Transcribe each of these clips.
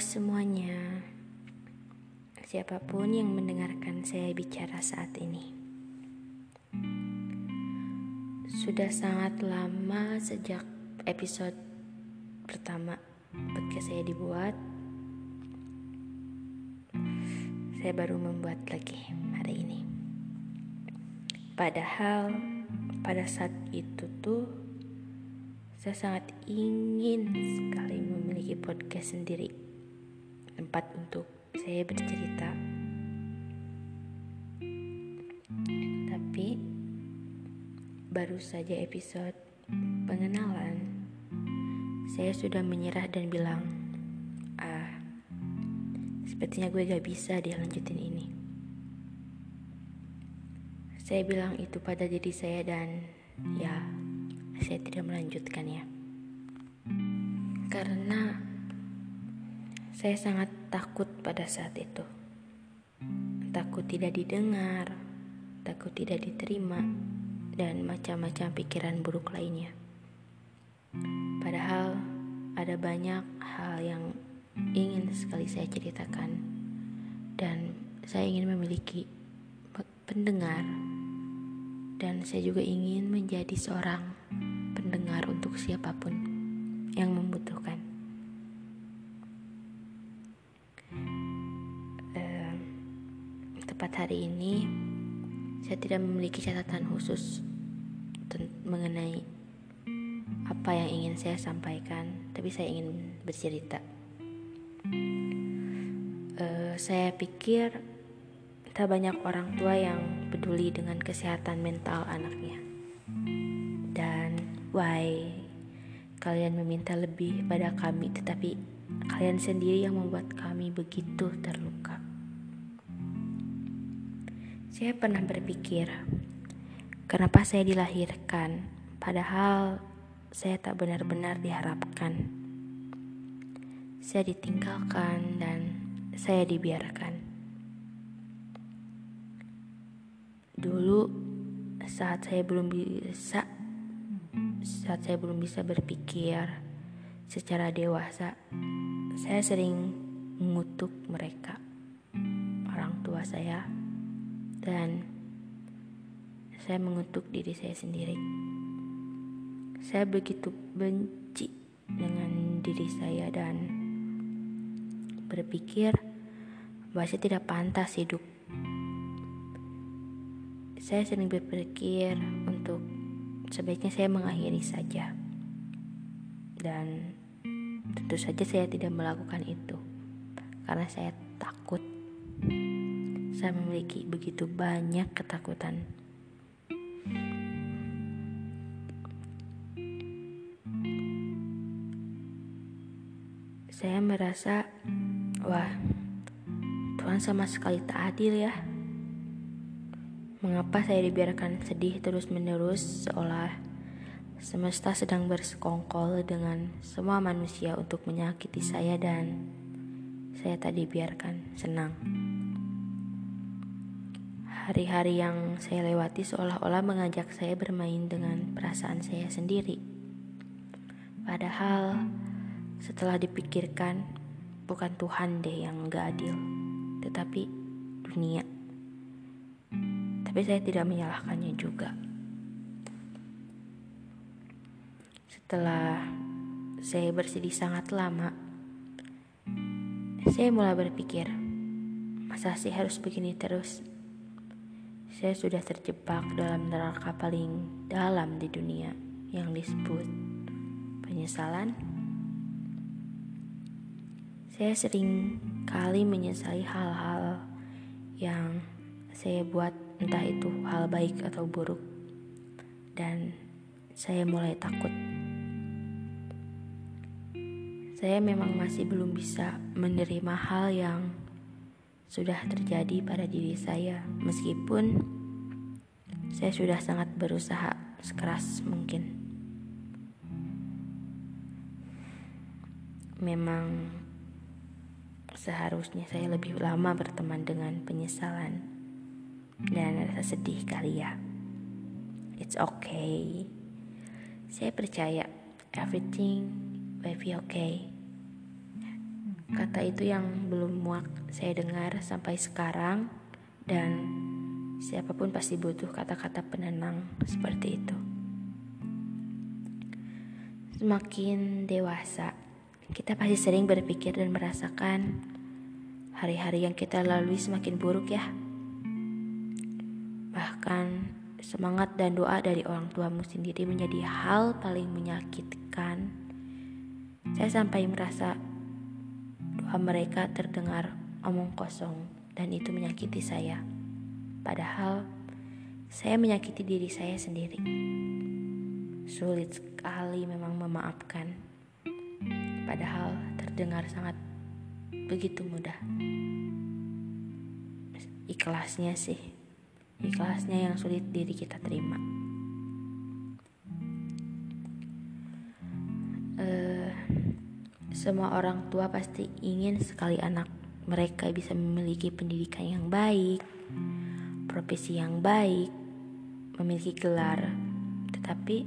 semuanya, siapa pun yang mendengarkan saya bicara saat ini. Sudah sangat lama sejak episode pertama podcast saya dibuat. Saya baru membuat lagi hari ini. Padahal pada saat itu tuh saya sangat ingin sekali memiliki podcast sendiri, tempat untuk saya bercerita. Tapi baru saja episode pengenalan, saya sudah menyerah dan bilang, ah, sepertinya gue gak bisa dia lanjutin ini. Saya bilang itu pada diri saya dan ya saya tidak melanjutkannya. Karena saya sangat takut pada saat itu. Takut tidak didengar, takut tidak diterima, dan macam-macam pikiran buruk lainnya. Padahal ada banyak hal yang ingin sekali saya ceritakan dan saya ingin memiliki pendengar dan saya juga ingin menjadi seorang pendengar untuk siapa pun yang membutuhkan. Tepat hari ini, saya tidak memiliki catatan khusus mengenai apa yang ingin saya sampaikan, tapi saya ingin bercerita. Uh, saya pikir tak banyak orang tua yang peduli dengan kesehatan mental anaknya. Why kalian meminta lebih pada kami tetapi kalian sendiri yang membuat kami begitu terluka. Saya pernah berpikir, kenapa saya dilahirkan padahal saya tak benar-benar diharapkan. Saya ditinggalkan dan saya dibiarkan. Dulu saat saya belum bisa saat saya belum bisa berpikir secara dewasa, saya sering mengutuk mereka, orang tua saya, dan saya mengutuk diri saya sendiri. Saya begitu benci dengan diri saya dan berpikir bahwa saya tidak pantas hidup. Saya sering berpikir untuk sebaiknya saya mengakhiri saja. Dan tentu saja saya tidak melakukan itu karena saya. Saya memiliki begitu banyak ketakutan. Saya merasa, wah, Tuhan sama sekali tak adil ya. Mengapa saya dibiarkan sedih terus-menerus seolah semesta sedang bersekongkol dengan semua manusia untuk menyakiti saya dan saya tak dibiarkan senang. Hari-hari yang saya lewati seolah-olah mengajak saya bermain dengan perasaan saya sendiri. Padahal setelah dipikirkan bukan Tuhan deh yang gak adil, tetapi dunia tapi saya tidak menyalahkannya juga. Setelah saya bersedih sangat lama, saya mulai berpikir, masa sih harus begini terus? Saya sudah terjebak dalam neraka paling dalam di dunia yang disebut penyesalan. Saya sering kali menyesali hal-hal yang saya buat entah itu hal baik atau buruk, dan saya mulai takut. Saya memang masih belum bisa menerima hal yang sudah terjadi pada diri saya, meskipun saya sudah sangat berusaha sekeras mungkin. Memang seharusnya saya lebih lama berteman dengan penyesalan dan rasa sedih kali ya. It's okay. Saya percaya everything will be okay. Kata itu yang belum muak saya dengar sampai sekarang dan siapa pun pasti butuh kata-kata penenang seperti itu. Semakin dewasa, kita pasti sering berpikir dan merasakan hari-hari yang kita lalui semakin buruk ya. Bahkan semangat dan doa dari orang tuamu sendiri menjadi hal paling menyakitkan. Saya sampai merasa mereka terdengar omong kosong dan itu menyakiti saya. Padahal saya menyakiti diri saya sendiri. Sulit sekali memang memaafkan. Padahal terdengar sangat begitu mudah. Ikhlasnya sih. Ikhlasnya yang sulit diri kita terima. Semua orang tua pasti ingin sekali anak mereka bisa memiliki pendidikan yang baik, profesi yang baik, memiliki gelar. Tetapi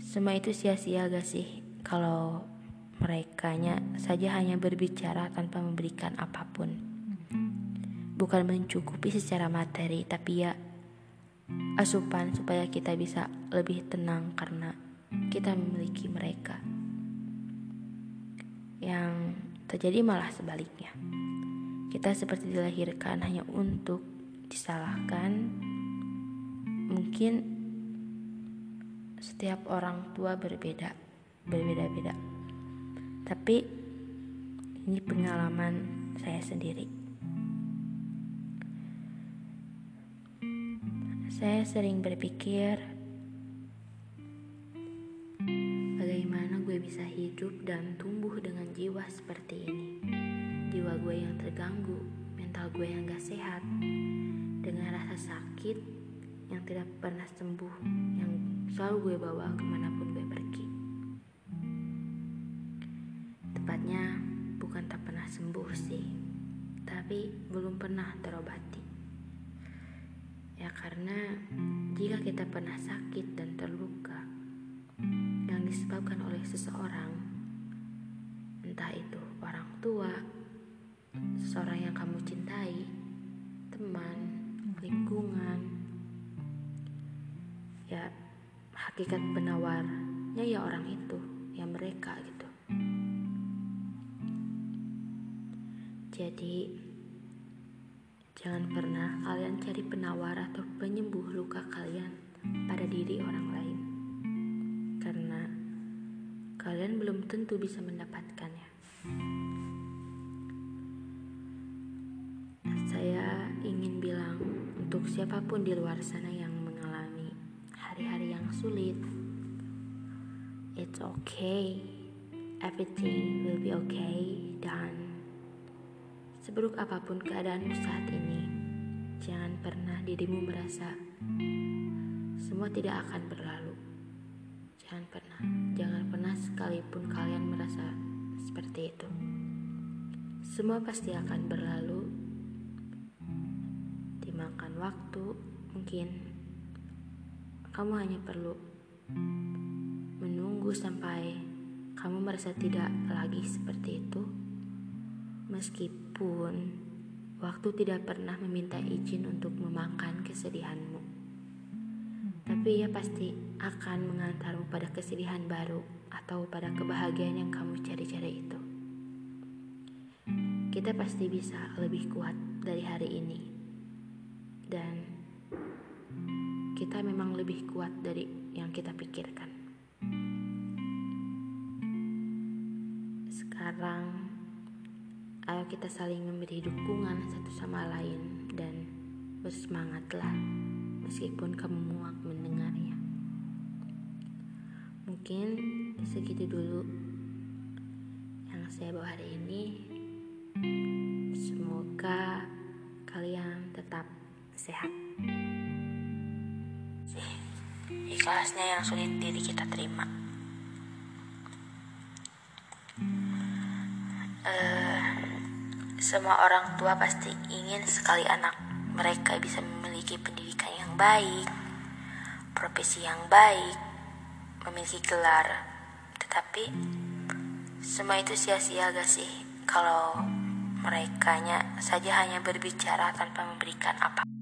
semua itu sia-sia gak sih kalau mereka saja hanya berbicara tanpa memberikan apa pun. Bukan mencukupi secara materi, tapi ya asupan supaya kita bisa lebih tenang karena kita memiliki mereka yang terjadi malah sebaliknya. Kita seperti dilahirkan hanya untuk disalahkan. Mungkin setiap orang tua berbeda, berbeda-beda. Tapi ini pengalaman saya sendiri. Saya sering berpikir bisa hidup dan tumbuh dengan jiwa seperti ini. Jiwa gue yang terganggu, mental gue yang gak sehat, dengan rasa sakit yang tidak pernah sembuh, yang selalu gue bawa ke mana pun gue pergi. Tepatnya bukan tak pernah sembuh sih, tapi belum pernah terobati. Ya karena jika kita pernah sakit dan terluka, disebabkan oleh seseorang, entah itu orang tua, seseorang yang kamu cintai, teman, lingkungan, ya hakikat penawarnya ya orang itu, ya mereka gitu. Jadi jangan pernah kalian cari penawar atau penyembuh luka kalian pada diri orang lain. Kalian belum tentu bisa mendapatkannya. Saya ingin bilang untuk siapa pun di luar sana yang mengalami hari-hari yang sulit, it's okay, everything will be okay, dan seburuk apa pun keadaanmu saat ini, jangan pernah dirimu merasa semua tidak akan berlalu. Jangan pernah, jangan pernah sekalipun kalian merasa seperti itu. Semua pasti akan berlalu. Dimakan waktu, mungkin kamu hanya perlu menunggu sampai kamu merasa tidak lagi seperti itu. Meskipun waktu tidak pernah meminta izin untuk memakan kesedihanmu tapi ia pasti akan mengantarmu pada kesedihan baru atau pada kebahagiaan yang kamu cari-cari itu. Kita pasti bisa lebih kuat dari hari ini, dan kita memang lebih kuat dari yang kita pikirkan. Sekarang, ayo kita saling memberi dukungan satu sama lain dan bersemangatlah meskipun kamu muak. Mungkin segitu dulu yang saya bawa hari ini. Semoga kalian tetap sehat. Ikhlasnya yang sulit diri kita terima. Uh, semua orang tua pasti ingin sekali anak mereka bisa memiliki pendidikan yang baik, profesi yang baik, memiliki gelar. Tetapi semua itu sia-sia gak sih kalau mereka saja hanya berbicara tanpa memberikan apa